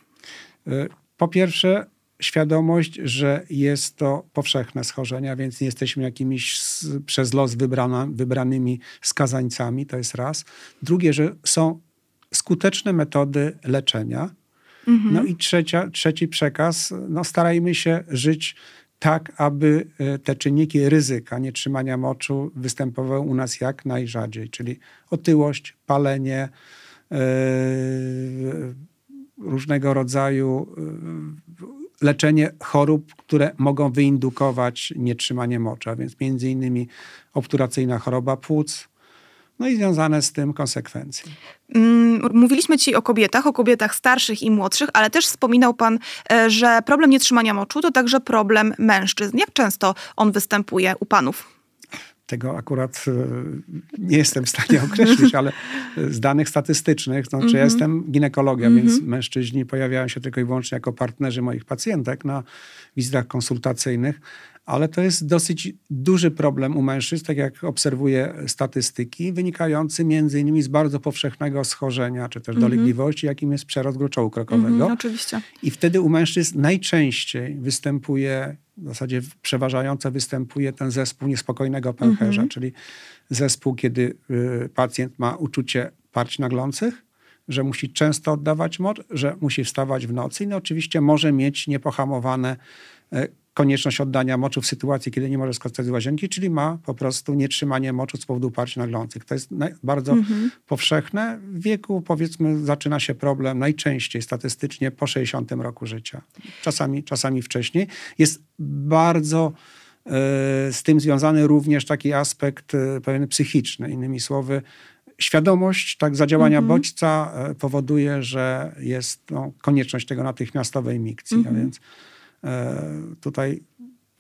Po pierwsze, świadomość, że jest to powszechne schorzenie, więc nie jesteśmy jakimiś przez los wybrana, wybranymi skazańcami, to jest raz. Drugie, że są skuteczne metody leczenia. Mhm. No i trzecia, trzeci przekaz, no starajmy się żyć tak, aby e, te czynniki ryzyka nietrzymania moczu występowały u nas jak najrzadziej, czyli otyłość, palenie, yy, różnego rodzaju yy, leczenie chorób, które mogą wyindukować nietrzymanie moczu, więc między innymi obturacyjna choroba płuc, no i związane z tym konsekwencje. Mm, mówiliśmy dzisiaj o kobietach, o kobietach starszych i młodszych, ale też wspominał Pan, e, że problem nietrzymania moczu to także problem mężczyzn. Jak często on występuje u Panów? Tego akurat e, nie jestem w stanie określić, ale z danych statystycznych, mm -hmm. ja jestem ginekologiem, mm -hmm. więc mężczyźni pojawiają się tylko i wyłącznie jako partnerzy moich pacjentek na wizytach konsultacyjnych, ale to jest dosyć duży problem u mężczyzn, tak jak obserwuję statystyki, wynikający między innymi z bardzo powszechnego schorzenia, czy też mm -hmm. dolegliwości, jakim jest przerost gruczołu krokowego. Mm -hmm, oczywiście. I wtedy u mężczyzn najczęściej występuje, w zasadzie przeważająco występuje ten zespół niespokojnego pęcherza, mm -hmm. czyli zespół, kiedy y, pacjent ma uczucie parć naglących, że musi często oddawać moc, że musi wstawać w nocy i no oczywiście może mieć niepohamowane y, konieczność oddania moczu w sytuacji, kiedy nie może skorzystać z łazienki, czyli ma po prostu nietrzymanie moczu z powodu parć naglących. To jest bardzo mhm. powszechne. W wieku, powiedzmy, zaczyna się problem najczęściej statystycznie po 60 roku życia. Czasami, czasami wcześniej. Jest bardzo y, z tym związany również taki aspekt y, pewien psychiczny. Innymi słowy, świadomość tak, zadziałania mhm. bodźca y, powoduje, że jest no, konieczność tego natychmiastowej mikcji. Mhm. A więc E, tutaj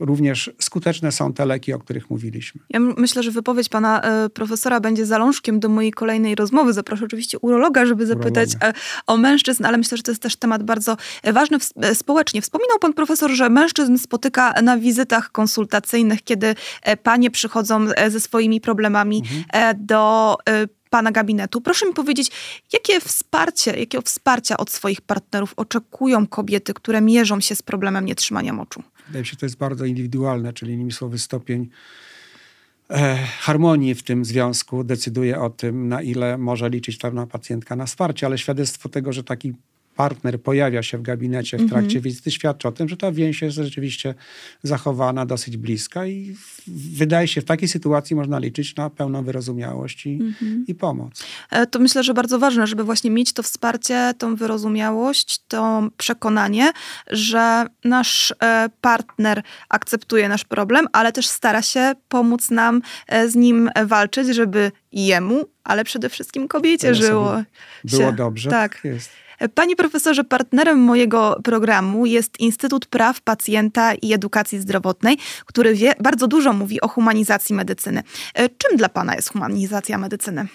również skuteczne są te leki, o których mówiliśmy. Ja myślę, że wypowiedź pana e, profesora będzie zalążkiem do mojej kolejnej rozmowy. Zaproszę oczywiście urologa, żeby zapytać e, o mężczyzn, ale myślę, że to jest też temat bardzo ważny społecznie. Wspominał pan profesor, że mężczyzn spotyka na wizytach konsultacyjnych, kiedy panie przychodzą ze swoimi problemami mhm. do pana gabinetu. Proszę mi powiedzieć, jakie wsparcie, jakiego wsparcia od swoich partnerów oczekują kobiety, które mierzą się z problemem nietrzymania moczu? Wydaje mi się, że to jest bardzo indywidualne, czyli innymi słowy stopień e, harmonii w tym związku decyduje o tym, na ile może liczyć pewna pacjentka na wsparcie, ale świadectwo tego, że taki partner pojawia się w gabinecie w mhm. trakcie mm -hmm. wizyty, świadczy o tym, że ta więź jest rzeczywiście zachowana dosyć bliska i wydaje się, w takiej sytuacji można liczyć na pełną wyrozumiałość i, mm -hmm. i pomoc. E, to myślę, że bardzo ważne, żeby właśnie mieć to wsparcie, tą wyrozumiałość, to przekonanie, że nasz e, partner akceptuje nasz problem, ale też stara się pomóc nam z nim walczyć, żeby jemu, ale przede wszystkim kobiecie żyło. Było dobrze. Tak. Jest. Panie profesorze, partnerem mojego programu jest Instytut Praw Pacjenta i Edukacji Zdrowotnej, który wie, bardzo dużo mówi o humanizacji medycyny. E, czym dla Pana jest humanizacja medycyny?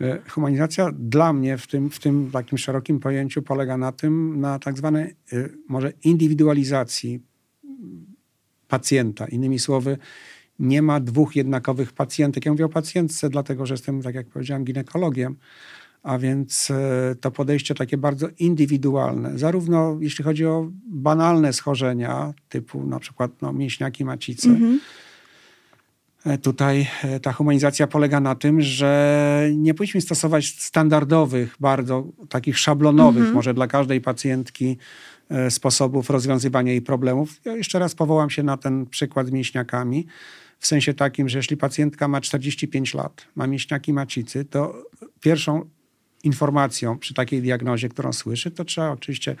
E, humanizacja dla mnie w tym, w tym takim szerokim pojęciu polega na tym, na tak zwanej e, może indywidualizacji pacjenta. Innymi słowy, nie ma dwóch jednakowych pacjentek. Ja mówię o pacjentce, dlatego że jestem, tak jak powiedziałem, ginekologiem a więc e, to podejście takie bardzo indywidualne, zarówno jeśli chodzi o banalne schorzenia, typu na przykład no, mięśniaki macicy. Mm-hmm. Tutaj e, ta humanizacja polega na tym, że nie powinniśmy stosować standardowych, bardzo takich szablonowych, mm-hmm. może dla każdej pacjentki, sposobów rozwiązywania jej problemów. Ja jeszcze raz powołam się na ten przykład z mięśniakami w sensie takim, że jeśli pacjentka ma 45 lat, ma mięśniaki macicy, to pierwszą informacją przy takiej diagnozie, którą słyszy, to trzeba oczywiście,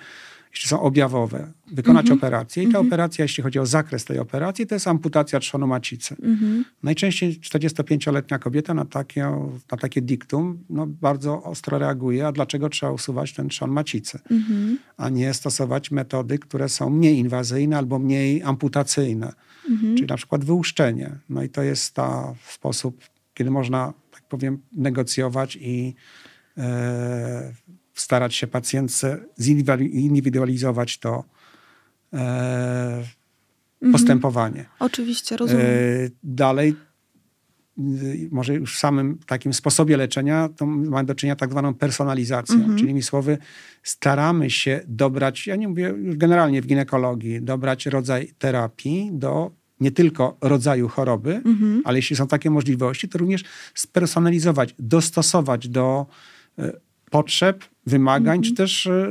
jeśli są objawowe, wykonać mm -hmm. operację. I ta mm -hmm. operacja, jeśli chodzi o zakres tej operacji, to jest amputacja trzonu macicy. Mm -hmm. Najczęściej 45-letnia kobieta na takie, na takie diktum no, bardzo ostro reaguje. A dlaczego trzeba usuwać ten trzon macicy? Mhm. A nie stosować metody, które są mniej inwazyjne albo mniej amputacyjne. Mhm. Czyli na przykład wyłuszczenie. No i to jest ta sposób, kiedy można, tak powiem, negocjować i starać się pacjentce zindywidualizować to e, mhm. postępowanie. Oczywiście, rozumiem. E, dalej y, może już w samym takim sposobie leczenia, to mamy do czynienia tak zwaną personalizacją. Mhm. Czyli mi słowy, staramy się dobrać, ja nie mówię już generalnie w ginekologii, dobrać rodzaj terapii do nie tylko rodzaju choroby, Mhm. ale jeśli są takie możliwości, to również spersonalizować, dostosować do e, potrzeb, wymagań, czy też e,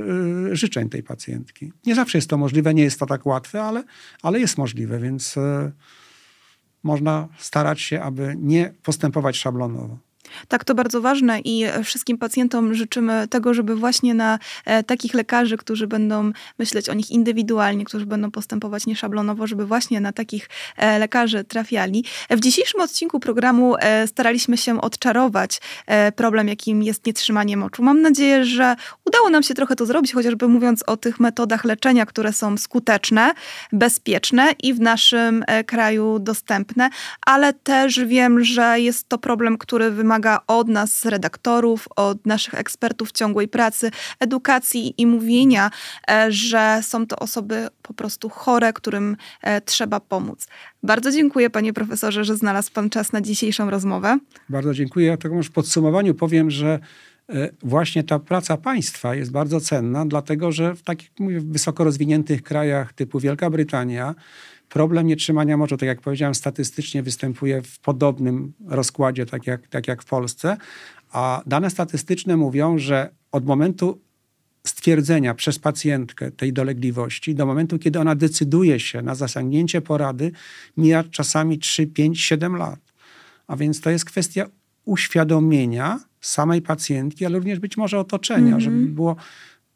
e, życzeń tej pacjentki. Nie zawsze jest to możliwe, nie jest to tak łatwe, ale, ale jest możliwe, więc e, można starać się, aby nie postępować szablonowo. Tak, to bardzo ważne i wszystkim pacjentom życzymy tego, żeby właśnie na e, takich lekarzy, którzy będą myśleć o nich indywidualnie, którzy będą postępować nieszablonowo, żeby właśnie na takich e, lekarzy trafiali. W dzisiejszym odcinku programu e, staraliśmy się odczarować problem, jakim jest nietrzymanie moczu. Mam nadzieję, że udało nam się trochę to zrobić, chociażby mówiąc o tych metodach leczenia, które są skuteczne, bezpieczne i w naszym kraju dostępne, ale też wiem, że jest to problem, który wymaga od nas, redaktorów, od naszych ekspertów ciągłej pracy, edukacji i mówienia, e, że są to osoby po prostu chore, którym e, trzeba pomóc. Bardzo dziękuję, panie profesorze, że znalazł pan czas na dzisiejszą rozmowę. Bardzo dziękuję. Ja już w podsumowaniu powiem, że e, właśnie ta praca państwa jest bardzo cenna, dlatego że w takich mówię, wysoko rozwiniętych krajach typu Wielka Brytania problem nietrzymania moczu, tak jak powiedziałem, statystycznie występuje w podobnym rozkładzie, tak jak, tak jak w Polsce, a dane statystyczne mówią, że od momentu stwierdzenia przez pacjentkę tej dolegliwości do momentu, kiedy ona decyduje się na zasięgnięcie porady, mija czasami 3, 5, 7 lat. A więc to jest kwestia uświadomienia samej pacjentki, ale również być może otoczenia, Mhm. żeby było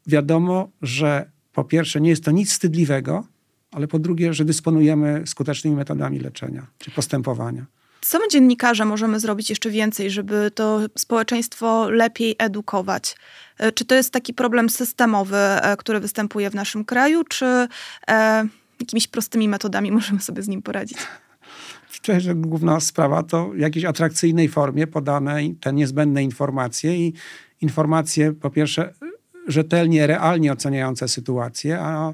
wiadomo, że po pierwsze nie jest to nic wstydliwego, ale po drugie, że dysponujemy skutecznymi metodami leczenia czy postępowania. Co my dziennikarze możemy zrobić jeszcze więcej, żeby to społeczeństwo lepiej edukować? E, Czy to jest taki problem systemowy, e, który występuje w naszym kraju, czy e, jakimiś prostymi metodami możemy sobie z nim poradzić? Myślę, że główna sprawa to w jakiejś atrakcyjnej formie podane i te niezbędne informacje i informacje po pierwsze rzetelnie, realnie oceniające sytuację, a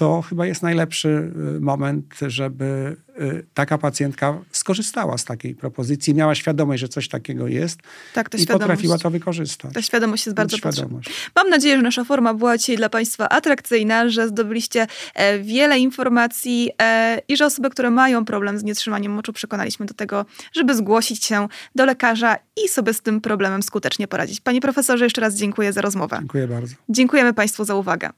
to chyba jest najlepszy y, moment, żeby y, taka pacjentka skorzystała z takiej propozycji, miała świadomość, że coś takiego jest Tak, ta i potrafiła to wykorzystać. Ta świadomość jest bardzo potrzebna. Mam nadzieję, że nasza forma była dzisiaj dla Państwa atrakcyjna, że zdobyliście e, wiele informacji e, i że osoby, które mają problem z nietrzymaniem moczu, przekonaliśmy do tego, żeby zgłosić się do lekarza i sobie z tym problemem skutecznie poradzić. Panie profesorze, jeszcze raz dziękuję za rozmowę. Dziękuję bardzo. Dziękujemy Państwu za uwagę.